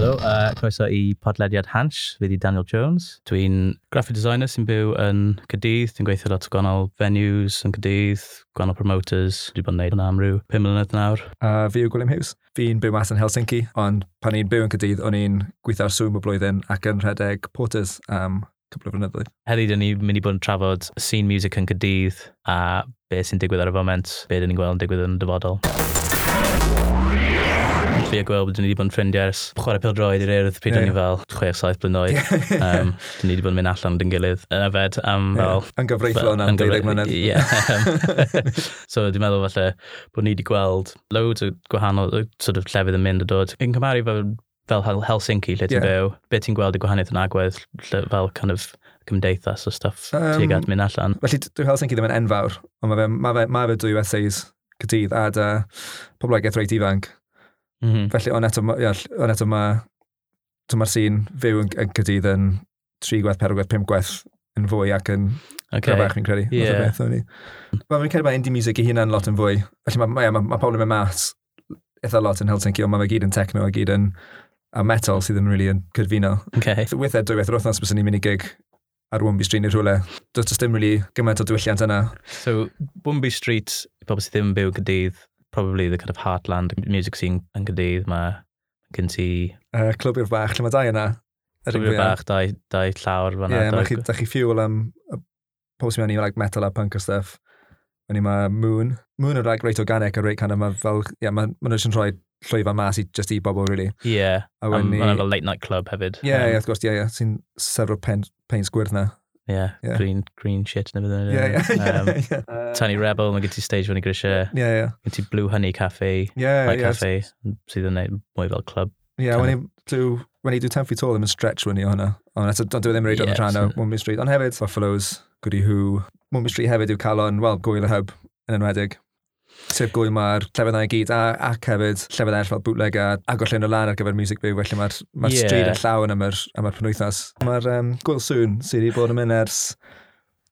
Helo, uh, croeso i podlediad Hans, fi di Daniel Jones. Dwi'n graphic designer sy'n byw yn Cydydd, dwi'n gweithio lot o gwahanol venues yn Cydydd, gwahanol promoters, dwi'n bod yn neud hwnna am rhyw 5 mlynedd nawr. Uh, fi yw Gwilym Hughes. Fi'n byw mas yn Helsinki, ond pan i'n byw yn Cydydd, o'n i'n gweithio'r swm y blwyddyn ac yn rhedeg porters am cwbl o flynyddoedd. Heddi, dyn ni'n mynd i bod yn trafod scene music yn Cydydd a beth sy'n digwydd ar y foment, beth dyn ni'n gweld yn digwydd yn y dyfodol fi a gweld bod ni wedi bod yn ffrindiau ers chwarae pil droed i'r urdd pryd yeah. ni fel 6-7 blyn um, dyn ni wedi bod yn mynd allan dyn gilydd yn yfed am fel... Yeah. Yn gyfreithlon am 12 mlynedd. Ie. So dwi'n meddwl falle bod ni wedi gweld loads o gwahanol sort of llefydd yn mynd o dod. Yn cymaru fel fel Helsinki lle ti'n yeah. byw, beth ti'n gweld y gwahaniaeth yn agwedd fel kind of cymdeithas o stuff um, tuag at mynd allan. Felly, dwi'n Helsinki ddim yn enfawr, ond mae fe, ma fe, ma fe dwy essays gydydd a da poblogaeth reit ifanc. Mm -hmm. Felly, ond eto, ia, on eto mae mae'r sîn fyw yn, yn cydydd yn 3 gwaith, 4 gwaith, 5 gwaith yn fwy ac yn okay. bach fi'n credu. Yeah. Beth, fi'n credu mae indie music i huna'n lot yn fwy. Felly mae, ma, ma, ma pobl yn mynd mas eitha lot yn Helsinki, ond mae fe gyd yn techno a gyd yn a metal sydd yn really yn cydfuno. Okay. Weithiau, dwy weithio'r wythnos bys ni'n mynd i gig ar Wombi Street neu rhywle. Does dim really gymaint o diwylliant yna. So, Wombi Street, pobl sydd ddim yn byw gydydd, probably the kind of heartland music scene yn gydydd Mae gen ti... Uh, Clwb i'r bach, lle mae dau yna. Clwb i'r bach, dau, dau llawr. Ie, yeah, da chi, da chi ffiwl am pob sy'n mynd i like, metal a punk a stuff. Yn i mae Moon. Moon yn like, reit organic a reit kind of, mae fel, ie, yeah, mae ma nhw eisiau'n rhoi llwyfa mas i just i bobl, really. Ie, yeah. a um, ni... late night club hefyd. Ie, yeah, um, yeah, wrth gwrs, ie, yeah, yeah. sy'n sefro pen, pen sgwyrdd na. Yeah, yeah. green green shit neu bydden yeah, yeah, um, yeah, yeah. Tiny Rebel, mae gen ti stage fan i grisiau. Yeah, yeah. Gen ti Blue Honey Cafe, yeah, White yeah, Cafe, sydd yn gwneud mwy fel club. Yeah, when you do, when you do 10 feet tall, ddim yn stretch when i hwnna. Ond eto, do e ddim yn reid o'n rhan o Mumbai Street. Ond hefyd, Buffalo's, Goody Who. Mumbai Street hefyd yw calon, well, gwyl y hub yn enwedig. Sef gwy mae'r llefyddau i gyd, a, ac hefyd llefydd eraill fel bootleg a agor llyn o lan ar gyfer music byw, felly mae'r ma yeah. stryd a llawn am yr, am yr penwythnos. Mae'r um, Gwyl Sŵn sydd wedi bod yn mynd ers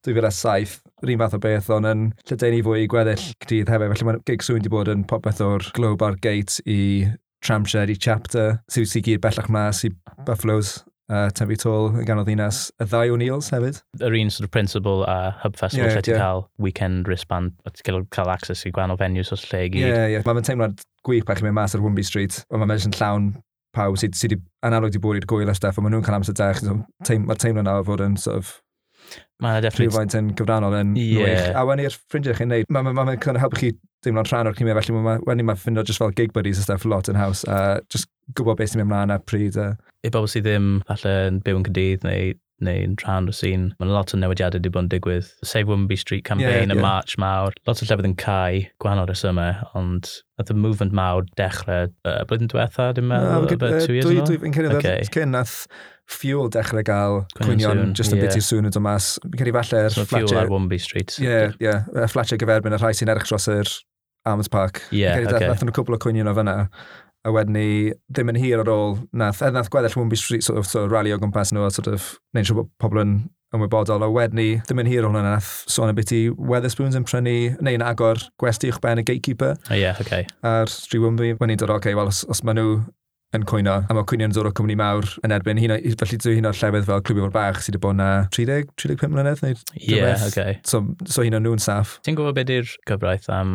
2007, yr un fath o beth, ond yn lledaenu fwy i gweddill gydydd hefyd, felly mae'r gig Sŵn wedi bod yn popeth o'r Globe ar Gate i Tramshed, i Chapter, sydd wedi gyd bellach mas i Buffaloes uh, tefi tôl yn ganol ddinas y ddau O'Neills hefyd. Yr un sort of principal a Hub Festival yeah, lle ti'n yeah. cael weekend wristband a ti'n cael, cael access i gwahanol venues os lle i gyd. Ie, yeah, yeah. mae'n teimlad gwych pa chi'n mynd mas ar Wimby Street, ond mae'n meddwl llawn pawb sydd wedi sy analog wedi bod i'r gwyl a stuff, ond maen nhw'n cael amser dech. Mae'r teimlo nawr fod yn sort of Mae definitely... Rhywfaint yn gyfrannol yn yeah. wych. A wen i'r ffrindiau chi'n neud, mae'n ma, ma, ma helpu chi deimlo'n rhan o'r cymryd, felly mae wen i mae'n ffindio just fel gig buddies a stuff lot yn haws, a just gwybod beth sy'n mynd mlaen a pryd. A... I bobl sydd ddim falle yn byw yn cydydd neu neu'n rhan o sîn. Mae'n lot o newidiadau wedi bod yn digwydd. Save Wimby Street campaign yeah, yeah. y March mawr. Lot o llefydd yn cael gwahanol resymau, ond oedd y movement mawr dechrau uh, blwyddyn diwetha, dwi'n meddwl, no, about two years ago? Dwi'n cyn okay. cyn nath Fuel dechrau gael cwynion just a yeah. bit i'r sŵn yn dod mas. Fi'n credu falle'r so, Fuel ar Wimby Street. Ie, yeah, yeah. yeah. Fletcher gyferbyn y rhai sy'n erich dros yr Armored Park. Ie, yeah, okay. Nath nhw cwbl o cwynion o fyna a wedyn ni ddim yn hir ar ôl, nath, er nath gweddill Wombi Street sort of, sort of rally o gwmpas nhw a sort of neud siŵr bod pobl yn ymwybodol, a wedyn ni ddim yn hir o'n hwnna, nath sôn y byd i Weatherspoons yn prynu, neu'n agor gwesti uwch ben y gatekeeper. O oh, yeah, okay. A'r Street Wombi wedyn ni'n dod, oce, okay, wel, os, os maen nhw yn cwyno, a mae cwynio'n dod o cwmni mawr yn erbyn, hyn o, felly dwi hyn o'r llefydd fel clwbio o'r bach sydd wedi bod na 30, 35 mlynedd neu yeah, okay. so, so hyn o'n nhw'n saff. Ti'n gwybod beth yw'r gyfraith am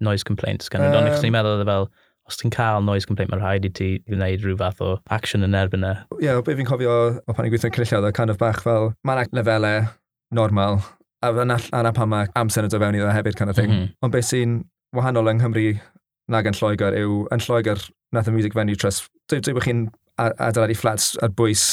noise complaints gan um, ond sy'n meddwl e fel os ti'n cael noise complaint, mae'n rhaid i ti wneud rhyw fath o action yn erbyn e. Ie, yeah, be fi'n cofio o pan i'n gweithio'n cynulliad, o kind of bach fel, mae'n lefelau normal, a yna, yna pan mae amser yn dod fewn iddo hefyd kind of thing. Mm -hmm. Ond beth sy'n wahanol yng Nghymru nag yn Lloegr yw, yn Lloegr, nath y Music Venue Trust, dwi'n dwi bod chi'n adeiladu flats ar bwys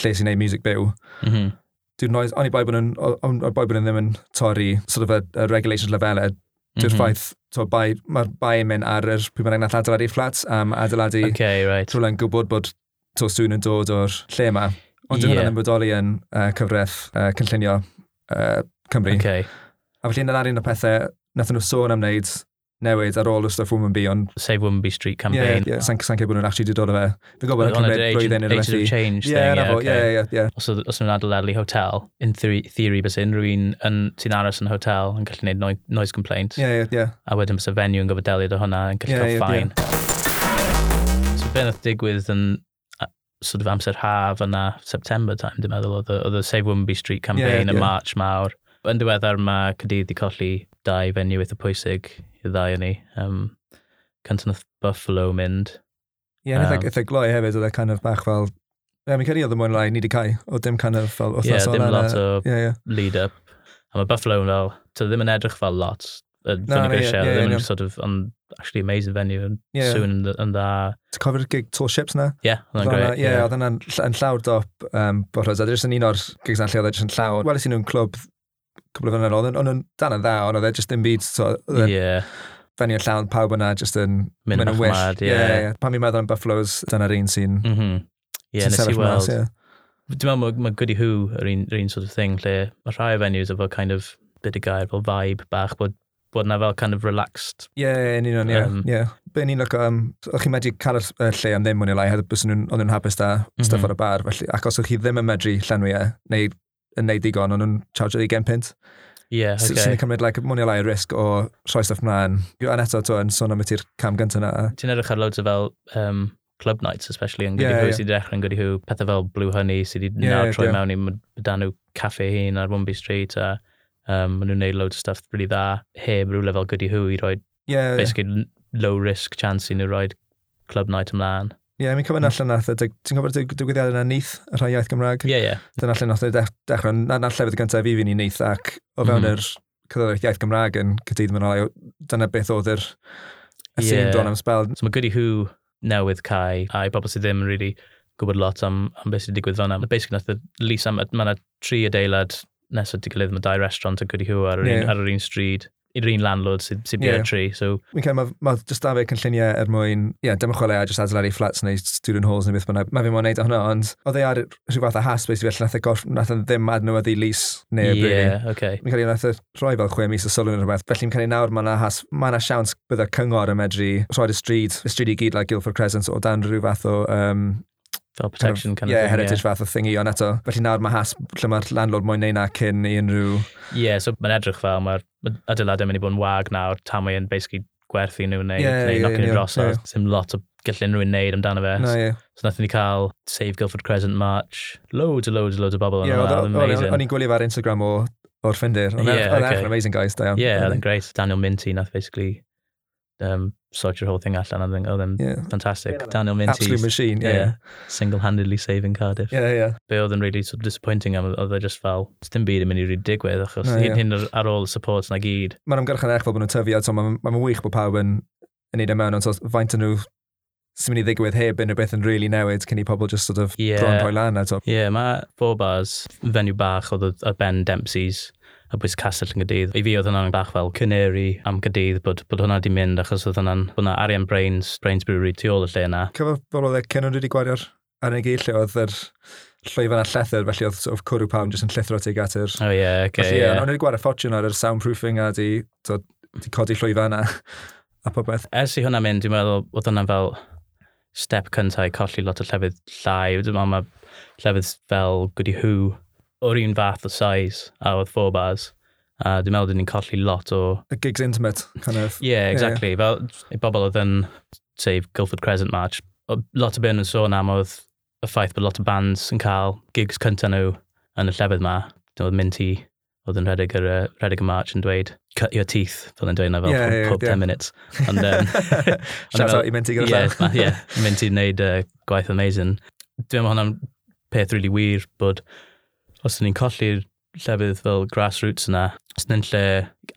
lle sy'n neud music byw. Mm -hmm. Dwi'n noes, ond i boi bod nhw'n ddim yn torri sort of a, a regulation lefelau, Dwi'r mm -hmm. ffaith, to, mae'r bai yn mynd ar yr pwy bynnag nath adeiladu fflat am adeiladu okay, right. trwy'n gwybod bod to sŵn yn dod o'r lle yma. Ond yeah. hwnna'n bodoli yn uh, cyfraith uh, cynllunio uh, Cymru. Okay. A felly yna'r un o pethau nath nhw sôn am wneud newid ar ôl y stuff Wombe, ond... Save Wombe Street campaign. Yeah, yeah. Sa'n sa cael bod nhw'n actually dod o fe. Fi'n gwybod yn cymryd blwyddyn yn Agent of Change yeah, thing, yeah, okay. yeah, yeah, yeah. Os, os nhw'n adeiladu hotel, in theory, theory bys unrhyw un sy'n aros yn hotel yn gallu gwneud noise complaint. Yeah, yeah, yeah. A wedyn bys y venue yn gofod delio o hwnna yn gallu yeah, cael yeah, fine. So beth nath digwydd yn sort of amser haf yna, September time, dwi'n meddwl, oedd y Save Wombe Street campaign yn March mawr. Yn diweddar mae Cadydd wedi colli dau fenyw eitha pwysig i ddau o'n ni. Um, Canton of Buffalo mynd. Ie, yeah, um, eitha, gloi hefyd, oedd e kind of bach fel... Ie, yeah, mi'n credu oedd e y mwyn lai, ni wedi cael, o dim kind of fel Ie, yeah, dim lot o yeah, yeah. lead-up. A mae Buffalo yn fel, to ddim yn edrych fel lot, y no, no, yeah, yeah, yeah, yeah. sort of, on actually amazing venue, and yeah. soon yn, yn dda. Ti'n cofio'r gig Tall Ships na? Ie, yeah, oedd yn great. Ie, oedd yna'n llawr dop, um, boros, a ddyn yn un o'r gigs na lle oedd e yn llawr. Weles i nhw'n clwb cwbl o fyny'n ôl, ond yn dan yn dda, ond oedd e jyst yn byd, so, yeah. Fenni yn llawn pawb yna, jyst yn mynd yn wyll. Mad, yeah. yeah. Pan mi'n meddwl am Buffaloes, dyna'r un sy'n mm -hmm. yeah, nes i weld. Dwi'n meddwl mae Goody Who yr un, un sort of thing lle mae rhai o venues efo kind of bit of gair, fel vibe bach, bod bod na fel kind of relaxed. Ie, yeah, yn union, ie. Um, yeah. Be ni'n lygo, um, o'ch chi'n medru cael y lle am ddim mwyn i lai, hefyd bys nhw'n hapus da mm -hmm. stuff ar y bar, felly, ac os o'ch chi ddim yn medru llenwi e, neu yn neud digon, ond nhw'n charge 20 pint. Ie, yeah, okay. Sy'n cymryd like, mwyn i lai risg o rhoi stuff mlaen. Yn eto, to, yn sôn am y ti'r cam gyntaf na. Ti'n edrych ar loads o fel um, club nights, especially yn gyda yeah, hw yeah. sydd wedi dechrau yn gyda hw, pethau fel Blue Honey sydd wedi yeah, nawr troi yeah. mewn i dan nhw caffe hun ar Wumby Street a um, maen nhw'n neud loads o stuff really dda heb rhywle fel gyda hw i roi yeah, basically yeah. low risk chance i nhw roi club night ymlaen. Ie, yeah, mi'n cofyn allan nath, ti'n cofyn digwyddiad yna neith, y rhai iaith Gymraeg? Ie, yeah, ie. Yeah. Dyna allan nath, dechrau, na, na llefydd gyntaf i fi'n i neith, ac o fewn mm. yr cyfeiriaeth iaith Gymraeg yn cydydd mewn olai, dyna beth oedd yr y yeah. dron am spel. So mae Goody Who newydd cae, a i bobl sydd ddim yn really gwybod lot am, am beth sy'n digwydd fan'na. Basically, nath y lis am, mae yna tri adeilad nesaf wedi gilydd, mae dau restaurant a Goody Who ar yr yeah. un, ar yr un stryd i'r un landlord sydd sy yeah. tri. So... Mi'n cael, mae ma just fe cynlluniau er mwyn, ie, yeah, dim chwilio a just adeiladu flats neu student halls neu beth bynnag. Mae fi mo'n neud hwnna, ond oedd e ar rhyw fath o has, i felly nath e goff, nath e ddim adnewyddu lys neu yeah, bryd. Okay. Mi'n cael ei nath e rhoi fel chwe mis o sylw neu rhywbeth. Felly mi'n cael ei nawr mae yna has, mae yna siawns bydd y cyngor yn medru rhoi'r y stryd, y stryd i gyd like Guildford Crescent o dan rhyw fath o um, Fel protection kind of, yeah, thing, heritage yeah. fath o thingy, ond eto, felly nawr mae has lle mae'r landlord mwyn neud na cyn i unrhyw... Ie, yeah, so mae'n edrych fel, mae'r adeiladau mynd i bod yn wag nawr, tam mae'n basically gwerthu nhw neu, yeah, neu yeah, knocking yeah, dros, yeah. ddim lot o gall unrhyw un neud amdano fe. No, yeah. So nath ni cael Save Guildford Crescent March, loads a loads a loads o bobl yn yeah, O'n i'n gwylio ar Instagram o o'r ffindir. Oedd yeah, okay. amazing guys, da iawn. Yeah, oedd yn great. Daniel Minty nath basically um, sort your whole thing allan. I think, oh, then yeah. fantastic. Yeah, Daniel Minty. Absolute machine, yeah. yeah Single-handedly saving Cardiff. Yeah, yeah. Be oedd yn really sort of disappointing am, oedd e just fel, dim byd yn mynd i really digwydd, achos no, yeah. hyn ar ôl y support na gyd. Mae'n ymgyrchon eich fel bod nhw'n tyfu, so mae'n ma wych bod pawb yn wneud e mewn, ond so faint yn nhw sy'n mynd i ddigwydd heb unrhyw beth yn really newid cyn i pobl just sort of yeah. bron rhoi lan eto. Ie, yeah, mae four bars, fenyw bach oedd ar Ben Dempsey's y bwys castell yn gydydd. I fi oedd hwnna'n bach fel cyneri am gydydd bod, bod hwnna wedi mynd achos oedd hwnna'n hwnna Arian Brains, Brains Brewery tu ôl y lle yna. Cyfo fel oedd e, Cenon wedi gwario'r anig i lle oedd yr llwyfan a llethyr, felly oedd sort of cwrw pawn jyst yn llithro tuag at yr... oh, ie, yeah, okay, felly, yeah. Ond wedi gwario ffortiwn ar yr soundproofing a di, to, di codi llwyfan a, a popeth. Ers i hwnna mynd, dwi'n meddwl oedd hwnna'n fel step cyntaf i colli lot o llefydd llai. Dwi'n meddwl mae llefydd fel Goody Who o'r un fath o size a oedd four bars. A dwi'n meddwl dyn ni'n colli lot o... A gigs intimate, kind of. yeah, exactly. Yeah. yeah. Fel i bobl oedd yn, sef, Guildford Crescent March, lot o byn yn sôn am oedd y ffaith bod lot o bands yn cael gigs cyntaf nhw yn y llefydd ma. Oedd Minty, oedd yn rhedeg yr, uh, rhedeg y march yn dweud, cut your teeth, fel yn dweud na fel yeah, yeah, pob yeah. 10 minutes. And, um, Shout out i Minty gyda yeah, yeah, Minty'n wneud uh, gwaith amazing. Dwi'n meddwl hwnna'n peth really wir bod os ni'n colli'r llefydd fel grassroots yna, os ni'n lle,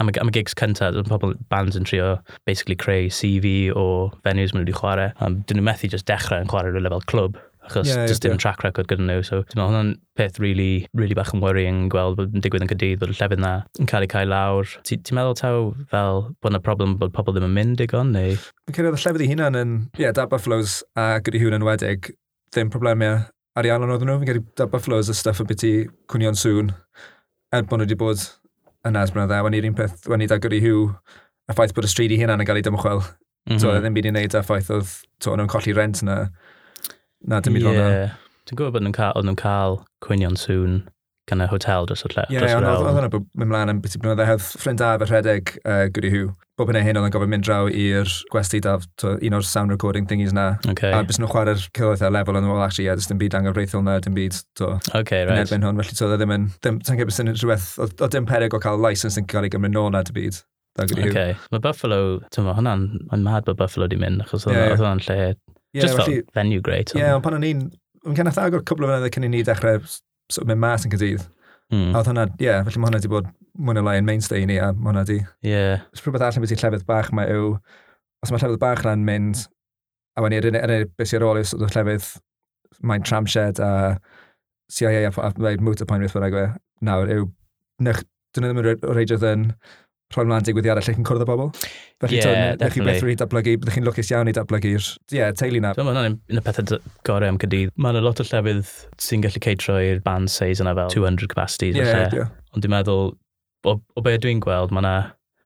am y, am y gigs cyntaf, dwi'n pobl bands yn trio basically creu CV o venues maen nhw wedi chwarae. Um, dyn nhw methu just dechrau yn chwarae rhywle fel clwb achos yeah, just yeah, dim yeah. track record gyda nhw. So, dwi'n meddwl, hwnna'n peth really, really bach yn worrying gweld bod yn digwydd yn gydydd, bod y llefydd yna yn cael ei cael lawr. Ti'n ti meddwl taw fel bod yna problem bod pobl ddim yn mynd digon, neu? Yn cyrraedd y llefydd i hunan yn, ie, yeah, Dad Buffaloes a gyda hwn yn wedig, ddim problemau ariannol oedden nhw, fi'n gedi Buffaloes a stuff o i cwnion sŵn, er bod nhw wedi bod yn Asbron dda, wan i'r un peth, wan i gyrru hw, a ffaith bod y stryd i hunan yn cael ei dymchwel. Mm -hmm. So, mhm. ddim byd i wneud a ffaith oedd to, nhw'n colli rent na, na dim byd yeah. Dwi'n gwybod bod nhw'n cael, nhw cael cwynion sŵn kind of hotel dros y lle. Ie, yeah, ond oedd hwnna mynd mlaen am beth i blynydde hedd ffrind a fe rhedeg uh, gyda hiw. Bob hynny hyn oedd yn gofyn mynd draw i'r gwesti daf, un o'r sound recording thingies na. Okay. A bys nhw'n chwarae'r cyloedd ar lefel yn ôl, actually, yeah, dim byd angyfreithiol na, dim byd to, okay, right. yn erbyn hwn. Felly, to, e ddim yn, ddim, ta'n gebys yn rhywbeth, o dim peryg o cael license yn cael ei gymryd nôl na, dim byd. Okay. Mae Buffalo, ti'n ma, hwnna'n, mae'n mad bod Buffalo di mynd, achos oedd yeah. hwnna'n lle, yeah, just felly, venue great. Ie, yeah, ond pan o'n i'n, yn cynnath agor cwbl o fynydd cyn i ni dechrau sort of mynd mas yn cydydd. Mm. A oedd hwnna, ie, yeah, felly mae hwnna wedi bod mwy o lai yn mainstay i ni, a mae hwnna wedi... Ie. Yeah. Rhywbeth allan beth i llefydd bach mae yw, os mae llefydd bach yna'n mynd, a wedi yr unig beth sy'n rôl yw sort of llefydd, mae'n tramshed a CIA a, a, a motor point beth bynnag nawr yw, nech, dyn nhw ddim yn reidio yn rhoi mlaen digwyddiadau lle chi'n cwrdd â bobl. Felly, yeah, twn, chi beth rwy'n datblygu, byddwch chi'n lwcus iawn i datblygu'r yeah, teulu na. Dwi'n meddwl, un o pethau gorau am gydydd, mae'n lot o llefydd sy'n gallu ceitro i'r band size yna fel 200 capacity. Yeah, yeah. Ond dwi'n meddwl, o, o be dwi'n gweld, mae yna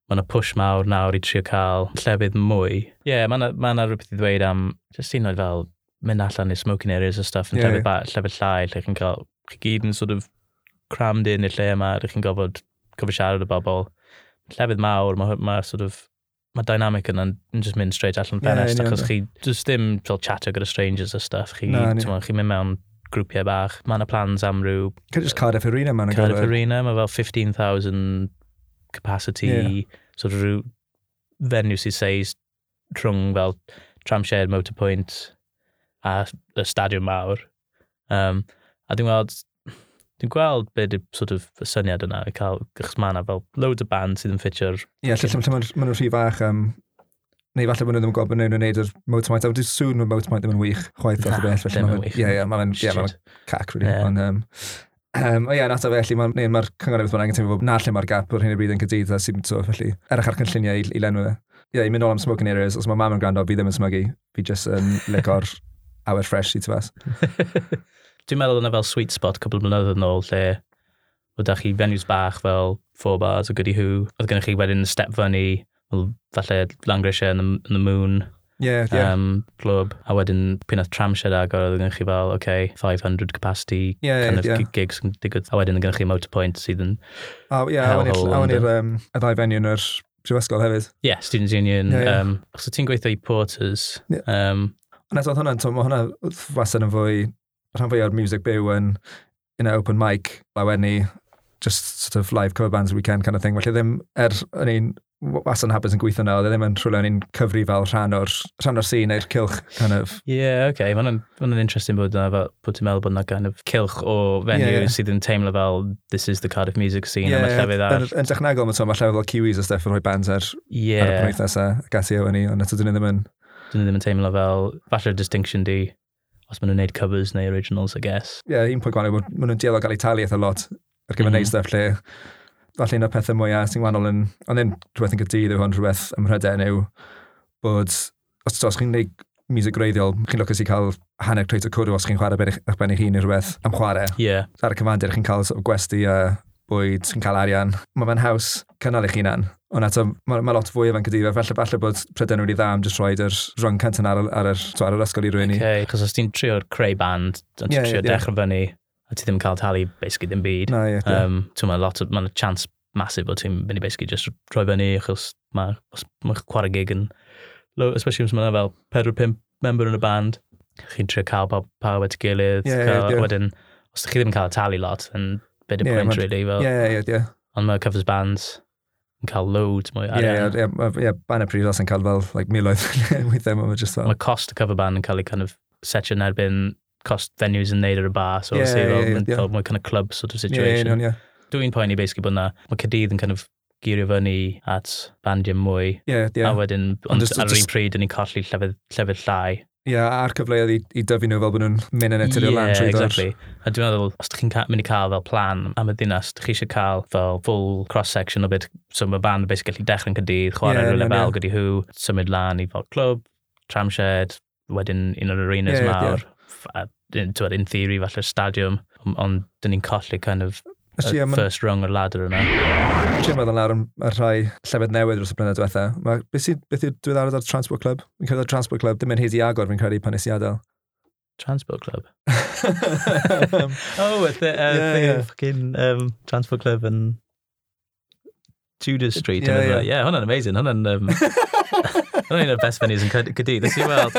mae yna push mawr nawr i trio cael llefydd mwy. Ie, yeah, mae yna ma, rhywbeth i ddweud am, jyst un oed fel, mynd allan i smoking areas a stuff, yn yeah, llefydd, yeah. llefydd llai, lle chi'n cael, chi gyd yn sort of crammed in i'r lle yma, lle chi'n gofod, gofod siarad o bobl llefydd mawr, mae ma sort of, mae dynamic yna'n just mynd straight allan ffenest, yeah, achos chi, just ddim fel chatio gyda strangers a stuff, chi, no, chi mynd mewn grwpiau bach, mae yna plans am rhyw... Just Cardiff Arena, mae'n gyfer. Cardiff Arena, mae fel 15,000 capacity, yeah. sort of rhyw venue sy'n seis rhwng fel Tramshed, Motorpoint a y stadiwm mawr. Um, a dwi'n gweld dwi'n gweld beth di sort of, y syniad yna, i cael, achos mae yna fel loads o band sydd yn ffitio'r... Ie, yeah, lle maen nhw'n rhy fach am... Neu falle bod nhw ddim yn gwybod bod nhw'n gwneud yr motormite. Dwi'n sŵn mae motormite ddim yn wych chwaith o'r beth. Ie, ie, mae'n cac, really. Ond, um, Um, o ie, nato fe, felly, mae'r ma, ma cynghorydd bod angen teimlo bod na lle mae'r gap o'r hyn y bryd yn cydydd a sy'n to, felly, erach ar cynlluniau i, i lenwi fe. Ie, yeah, i mynd nôl am smoking areas, os mae mam yn gwrando, fi ddim yn smygu, fi jyst yn um, licor awyr fresh i tyfas. dwi'n meddwl yna fel sweet spot cwbl o blynyddoedd yn ôl lle oedd chi venues bach fel Four Bars o Goody Who, oedd gennych chi wedyn step fyny, falle Langrisha yn the, the Moon, yeah, yeah. um, club. a wedyn pyn oedd tramshed agor, oedd gennych chi fel, okay, 500 capacity, yeah, kind yeah, of yeah. gigs yn digwydd, a wedyn gennych chi Motorpoint sydd yn oh, yeah, hellhole. A wedyn i'r um, y ddau venue yn yr Prifysgol hefyd. Yeah, Students Union. Yeah, yeah. Um, so ti'n gweithio i Porters. Yeah. Um, Nes oedd hwnna, mae hwnna fasen yn fwy rhan fwy o'r music byw yn in know, open mic, lawenni, just sort of live cover bands weekend kind of thing. Felly ddim, er o'n i'n wasan habits yn gweithio na, oedd e ddim yn rhywle o'n i'n cyfri fel rhan o'r, rhan o'r scene neu'r cilch. Kind of. Yeah, okay. mae'n ma interesting bod yna, bod ti'n meddwl bod yna kind of cilch o venue yeah, yeah. sydd yn teimlo fel this is the Cardiff music scene yeah, a mae llefydd ar... Yn dechnegol, mae llefydd fel Kiwis a stuff yn rhoi bands ar, yeah. ar y penwythnos a gasio o'n i, ond eto dyn ni ddim yn... Dyn ni ddim yn teimlo fel, falle'r distinction di os maen nhw'n gwneud covers neu originals, I guess. Ie, yeah, un pwynt gwahanol, maen nhw'n dialog gael ei talu eitha lot ar gyfer mm. -hmm. neud stuff lle falle un o'r pethau mwyaf sy'n wahanol yn, ond ddim rhywbeth yn gydydd yw hwn rhywbeth ym Mhryden yw bod, os, os chi'n gwneud music greiddiol, chi'n lwcus i cael hanner creu'r cwrw os chi'n chwarae eich ben eich hun i rhywbeth am chwarae. Yeah. Ar y cyfandir chi'n cael sort of, gwesti a bwyd, chi'n cael arian. Mae fe'n haws cynnal eich hunan Ond eto, mae ma lot fwy efo'n cadeirio. Felly, falle bod pryden wedi dda am jyst roed yr rhan centenarol ar ar, ar ar yr ysgol i rwy'n i. Okay, chos os ti'n trio creu band, ond ti'n yeah, trio yeah, dechrau fyny, a ti ddim yn cael talu basically ddim byd. No, yeah, yeah. um, Mae'n lot, mae'n chance masif bod ti'n mynd i basically just rhoi fyny, achos mae ma chwarae gig yn, low, especially os mae'n fel 4-5 member yn y band, chi'n trio cael pa, pa wedi gilydd, yeah, cael, yeah, yeah. wedyn, os chi ddim yn cael talu lot, yn bit y yeah, point, really. Fel, yeah, yeah, yeah. Ond mae covers bands, yn cael loads mwy arian. Ie, yeah, yeah, yeah, ban y prifdas yn cael fel like, miloedd weithiau, mae'n just fel... Mae cost y cover band yn cael ei kind of setio yn erbyn cost venues yn neud ar y bar, so yeah, yeah, yeah, yeah. fel mwy kind of club sort of situation. Yeah, yeah, yeah. Dwi'n poeni basically bod na, mae Cadydd yn kind of geario fyny at bandiau mwy. Yeah, yeah. A wedyn, ond ar yr un pryd, yn ni'n colli llefydd, llefydd llai. Ie, yeah, a'r cyfleoedd i, i dyfu nhw fel bod nhw'n mynd yn etyrio yeah, land trwy exactly. A dwi'n meddwl, os ydych chi'n mynd i cael fel plan am y dinas, ydych chi eisiau cael fel full cross-section o beth, so mae band basically gallu dechrau'n cydydd, chwarae yeah, rhywle fel gyda hw, symud lan i fel clwb, tramshed, wedyn un o'r arenas yeah, mawr, yeah. A, in theory, falle stadiwm, ond dyn ni'n colli kind of y am... first rung o'r ladder yna. Ti'n meddwl nawr am y rhai llefydd newydd dros y blynedd diwetha. Beth yw'r diweddarad ar Transport Club? Fi'n credu ar Transport Club, dim yn hyd i agor fi'n credu pan nes i adael. Transport Club? oh, y uh, yeah, yeah. fucking um, Transport Club yn Tudor Street. Yeah, yeah. yeah hwnna'n amazing. Hwnna'n... Um, hwnna'n un o'r best venues yn Cadydd. Nes i weld...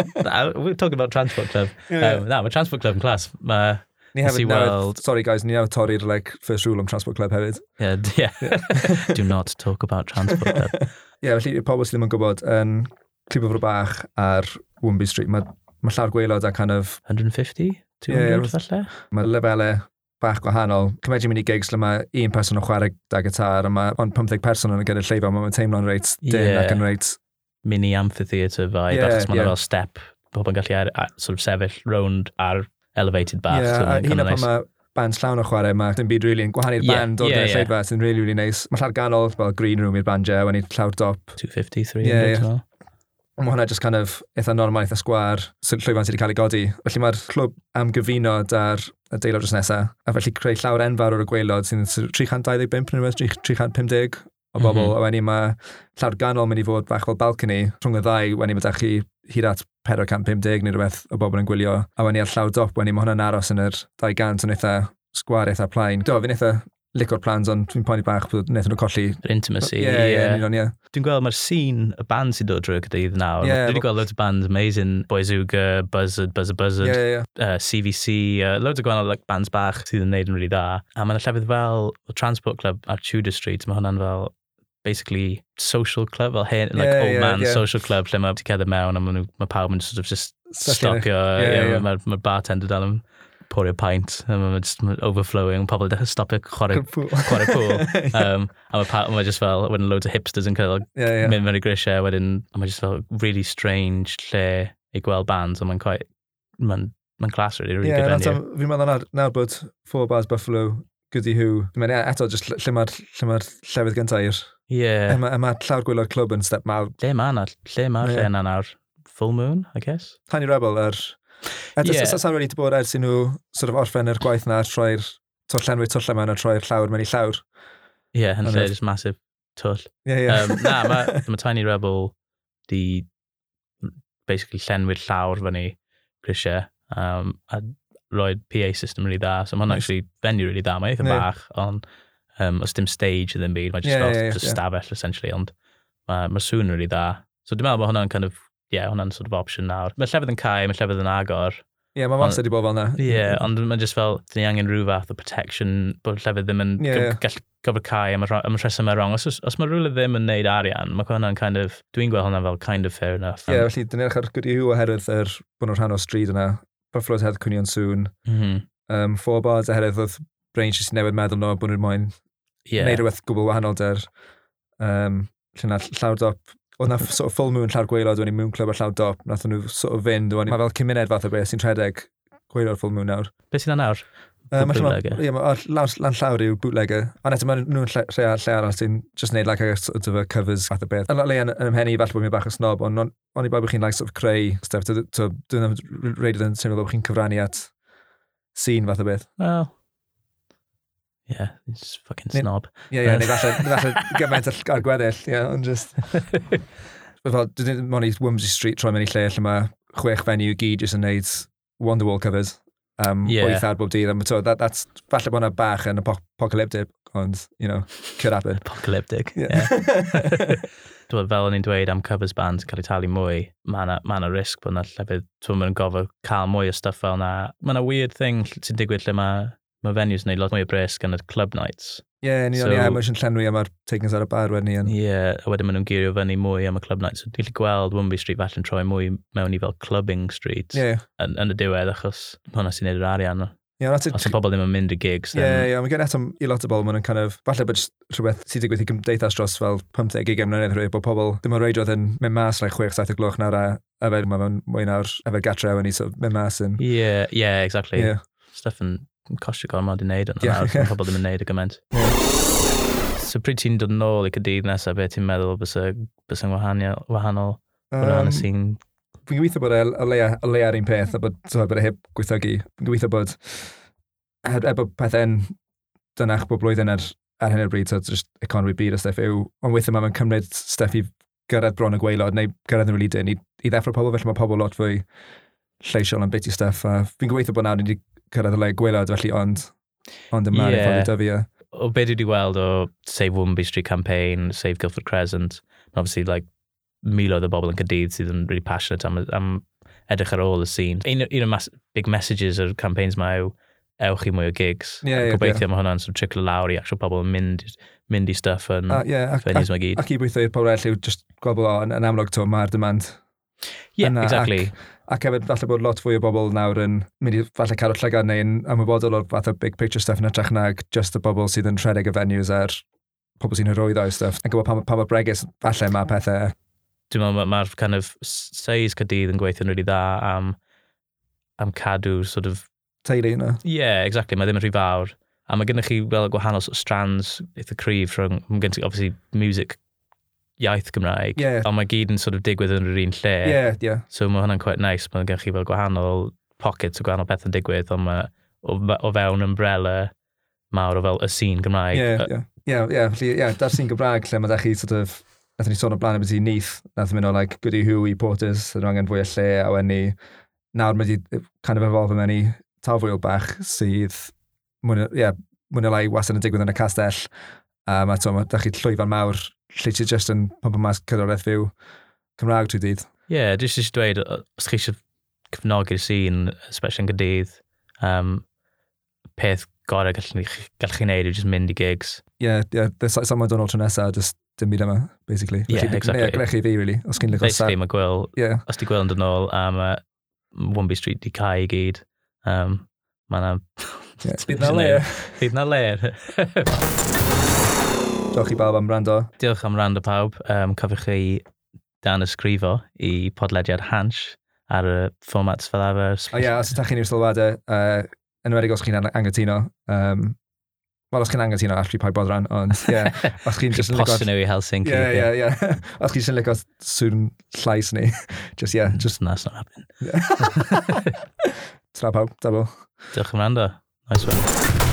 We're talking about Transport Club. Yeah, yeah. Um, na, mae Transport Club yn clas. Mae Ni hefyd weld... Sorry guys, ni hefyd torri'r like, first rule am Transport Club hefyd. Yeah, yeah. yeah. Do not talk about Transport Club. Ie, yeah, felly pobl sydd ddim yn gwybod, yn um, Clibofro Bach ar Womby Street, mae ma llawr gweilod a kind of... 150? 200 yeah, falle? Mae lefelau bach gwahanol. Cymryd mynd i gigs lle mae un person yn chwarae da gitar, a mae ond 15 person yn gyda'r lleifau, mae'n teimlo'n reit dyn yeah. ac yn reit... Mini amphitheatre vibe, yeah, achos mae'n yeah. fel step, pobl yn gallu ar, a, sort of sefyll rownd ar elevated bach. Yeah, so, a hyn o pan mae band llawn o chwarae yma, dim byd rili really, yn gwahanu'r yeah, band o'r yeah, lleidfa, yeah. sy'n rili, really, really neis. Mae llawer ganol, fel Green Room i'r bandiau, yeah, when i'n llawr dop. 250, 300. Yeah, yeah. Well. Mae hwnna just kind of eitha normal, eitha sgwar, sy'n llwyfan sydd wedi cael ei godi. Felly mae'r clwb am gyfuno da'r adeilod dros nesaf, a felly creu llawr enfawr o'r gweilod sy'n 325 neu 350 o bobl, mm -hmm. a wedyn mae llawr ganol mynd i fod bach fel balcony rhwng y ddau, wedyn mae da chi hyd at 450 neu rhywbeth o bobl yn gwylio, a wedyn ar llawr dop, wedyn mae hwnna'n aros yn yr 200 yn eitha sgwar eitha plaen. Do, fi'n eitha licor plans, ond dwi'n poeni bach bod wnaethon nhw colli... Yr intimacy. Ie, ie, ie. Dwi'n gweld mae'r scene y band sy'n dod drwy'r gyda'idd nawr. Yeah, Dwi'n gweld loads o bands amazing. Boyzuga, Buzzard, Buzzard, Buzzard, yeah, yeah. Uh, CVC, uh, loads o gwahanol like, bands bach sydd yn neud yn rili really dda. A mae'n llefydd fel Transport Club ar Tudor Street, mae hwnna'n fel basically social club fel hyn, like yeah, old yeah, man yeah. social club lle mae together mewn a mae ma pawb yn sort of just stopio, yeah, yeah, yeah. mae'r ma bartender dal yn pourio pint, a mae'n just overflowing, pobl yn stopio chwarae pool. Um, a mae ma just fel, wedyn loads of hipsters yn cael yeah, yeah. mynd mewn i grisiau, wedyn, a mae just fel really strange lle i gweld bands, a mae'n quite, mae'n mae'n class really, really yeah, good venue. Fi'n meddwl nawr bod Four Bars Buffalo, Goody Who, dwi'n meddwl e- eto just lle mae'r ma llefydd gyntaf i'r Ie. Yeah. Yma mae llawr gwylio'r clwb yn step mawr. Lle mae yna, lle mae yeah. lle yna nawr? Full Moon, I guess? Tiny Rebel, yr... Er, yeah. Sa'n wedi bod ers i nhw sort of orffen yr gwaith na troi'r twll llenwi twll yma a troi'r llawr mewn i llawr. Ie, yeah, yn lle, just massive twll. Yeah, yeah. Um, na, mae ma Tiny Rebel di basically llenwi'r llawr fyny grisiau. Um, a roed PA system really dda, so mae'n nice. actually venue really dda, mae eitha yeah. bach, ond Um, os dim stage ddim byd, mae just, yeah, fel, yeah, just yeah. stafell, essentially, ond mae'r ma sŵn yn really dda. So dwi'n meddwl bod hwnna'n kind of, yeah, hwnna'n sort of option nawr. Mae llefydd yn cael, mae llefydd yn agor. Ie, yeah, mae wastad wedi bod fel yna. Ie, yeah, ond mae'n just fel, dyn ni angen rhyw fath o protection bod llefydd ddim yn yeah, gallu cover cae am y, am y rhesymau wrong. Os, os, os mae rhywle ddim yn neud arian, mae hwnna'n kind of, dwi'n gweld hwnna fel kind of fair enough. Ie, yeah, felly, dyn ni'n eich ar gyda yw oherwydd er bod nhw'n rhan o stryd yna. Buffalo's Head Cwnion Sŵn. Mm -hmm. um, four bars oherwydd oedd Brain sy'n newid meddwl nhw bod nhw'n moyn yeah. neud rhywbeth gwbl wahanol der um, lle na llawr dop oedd na sort of full moon llawr gweilod wedyn moon club a llawr dop nath nhw sort of fynd wedyn mae fel cymuned fath o beth sy'n rhedeg gweilod full moon nawr Beth sy'n nawr? Um, bootlegger? E? Ie, yeah, lan llawr yw bootlegger. Ond eto, mae nhw'n lle, lle, lle arall sy'n just neud like a sort of a covers fath o beth. Yn le yn ymhenni, falle bod mi'n bach o snob, ond o'n i bod chi'n like sort of creu stuff. Dwi'n reid yn teimlo bod chi'n cyfrannu at scene fath o beth. Wel, yeah, he's fucking snob. Ie, ie, neu falle, falle gymaint ar gweddill, ie, yeah, ond just... fel, dwi'n mwyn i Wimsey Street troi mewn i lle lle mae chwech fenyw i gyd jyst yn neud Wonderwall covers. Um, yeah. Wyth ar bob dydd. Um, so that, that's, falle bod yna bach yn apocalyptic, ond, you know, could happen. Apocalyptic, yeah. yeah. Dwi'n fel o'n i'n dweud am covers bands cael ei talu mwy, mae yna ma risg bod yna llefydd, dwi'n mynd yn gofod cael mwy o stuff fel yna. Mae yna weird thing sy'n digwydd lle mae mae venues yn neud lot mwy o bres gan y club nights. Ie, yeah, ni so, o'n i am llenwi am yr takings ar y bar wedyn ni. Ie, yeah, a wedyn maen nhw'n girio fyny mwy am y club nights. So, Dwi'n gweld Wimby Street falle'n troi mwy mewn i fel clubbing street yeah. yn, yn y diwedd, achos hwnna sy'n neud yr arian. Yeah, Os y bobl ddim yn mynd i gigs. Ie, yeah, yeah, mae gen eto i lot o bobl, mae'n kind of, falle bod rhywbeth sydd wedi gweithio gymdeithas dros fel 15 gig am mlynedd rhywbeth, bod pobl ddim yn reidio yn mynd mas rhaid 6-7 o gloch nawr a yfed, mae'n mwy nawr yfed gatre yn i, so mynd mas yn... Ie, yeah, yeah, exactly. Yeah. Stuff yn costio gormod i wneud yn yeah. nawr, mae pobl ddim yn wneud y gymaint. Yeah. So pryd ti'n dod yn ôl i cydydd nesaf, beth ti'n meddwl bys yn wahanol, wahanol um, sy'n fi'n gweithio bod y o leia, o leia un peth a bod, so, bod e heb gweithiogi. Fi'n gweithio bod heb, heb bod pethau'n dynach bod blwyddyn ar, ar hyn o bryd, so just economi byd a stuff yw, ond weithio mae'n cymryd stuff i gyrraedd bron y gweilod neu gyrraedd yn rili dyn i, i ddeffro pobl, felly mae pobl lot fwy lleisiol am bit i stuff. A fi'n gobeithio bod nawr ni wedi cyrraedd y le gwylod, felly ond, ond y mae'r yeah. ffordd i dyfu e. O beth dwi wedi weld o Save Womby Street Campaign, Save Guildford Crescent, and obviously like miloedd o bobl yn cydydd sydd yn really passionate am, am edrych ar ôl y scene. Un, un o'r big messages o'r campaigns mae yw, ewch i mwy o gigs. Yeah, yeah, gobeithio yeah. mae hwnna'n sort of trickle lawr i actual pobl yn mynd, mynd i stuff yn uh, yeah, venues mae gyd. Ac i bwythio i'r pobl eraill yw just gweld bod yn, yn amlwg to, mae'r demand. Yeah, yna, exactly. Ac, Ac hefyd, falle bod lot fwy o bobl nawr yn mynd i falle cadw llygad neu yn ymwybodol o'r fath o big picture stuff yn ytrach nag just y bobl sydd yn rhedeg y venues a'r pobl sy'n hyrwyddo i stuff. Yn gwybod pa, pa mae bregus falle mae pethau. Dwi'n meddwl mae'r ma kind of seis cadydd yn gweithio'n rili really dda am, am cadw sort of... Teulu yna. Yeah, exactly. Mae ddim yn rhy fawr. A mae gennych chi fel gwahanol sort of strands eitha cryf rhwng, mae gennych chi obviously music iaith Gymraeg, yeah. ond mae gyd yn sort of digwydd yn yr un lle. Yeah, yeah. So mae hwnna'n quite nice, mae mae'n chi fel gwahanol pockets o gwahanol beth yn digwydd, ond mae o o fewn umbrella mawr o fel y sîn Gymraeg. Ie, ie, ie, ie, da'r sîn Gymraeg lle mae da chi sort of, nath ni sôn o blaen y bydd i nith, nath mynd o like Goody Who i Porters, yn angen fwy o lle, a wen ni, nawr mae di kind of evolve yn mynd i tafwyl bach sydd, ie, mwyn o lai wastad yn digwydd yn y castell, a mae, to, mae da chi llwyfan mawr lle ti just yn pampa mas cyrraedd fyw Cymraeg trwy dydd. Ie, yeah, dwi'n eisiau dweud, os chi eisiau cyfnogi'r sîn, especially yn gydydd, um, peth gorau gallwn chi, gallwn chi wneud yw just mynd i gigs. Ie, yeah, yeah, there's sama Donald tro nesaf, just dim byd yma, basically. Ie, yeah, exactly. Neu e, agrech e fi, really, os chi'n lygo Basically, mae Gwyl, yeah. os di Gwyl yn dod nôl um, uh, Wombi Street di cael i gyd, um, mae yna... Bydd na le. Bydd na le. Diolch i bawb am rando. Diolch am rando pawb. Um, cofiwch chi dan ysgrifo i podlediad Hans ar y formats fel arfer. O ie, os ydych chi'n i'r sylwadau, uh, enwedig os chi'n angytuno, um, Wel, os chi'n anghytuno, allai pa bod ran, ond ie. Yeah, os chi'n just yn ligod... Postio nhw i Helsinki. Ie, ie, ie. Os chi'n just ligod sŵn llais ni. Just, ie. Mm, yeah, just... No, it's not happening. Tra pawb, da bo. Diolch yn rando. Nice one.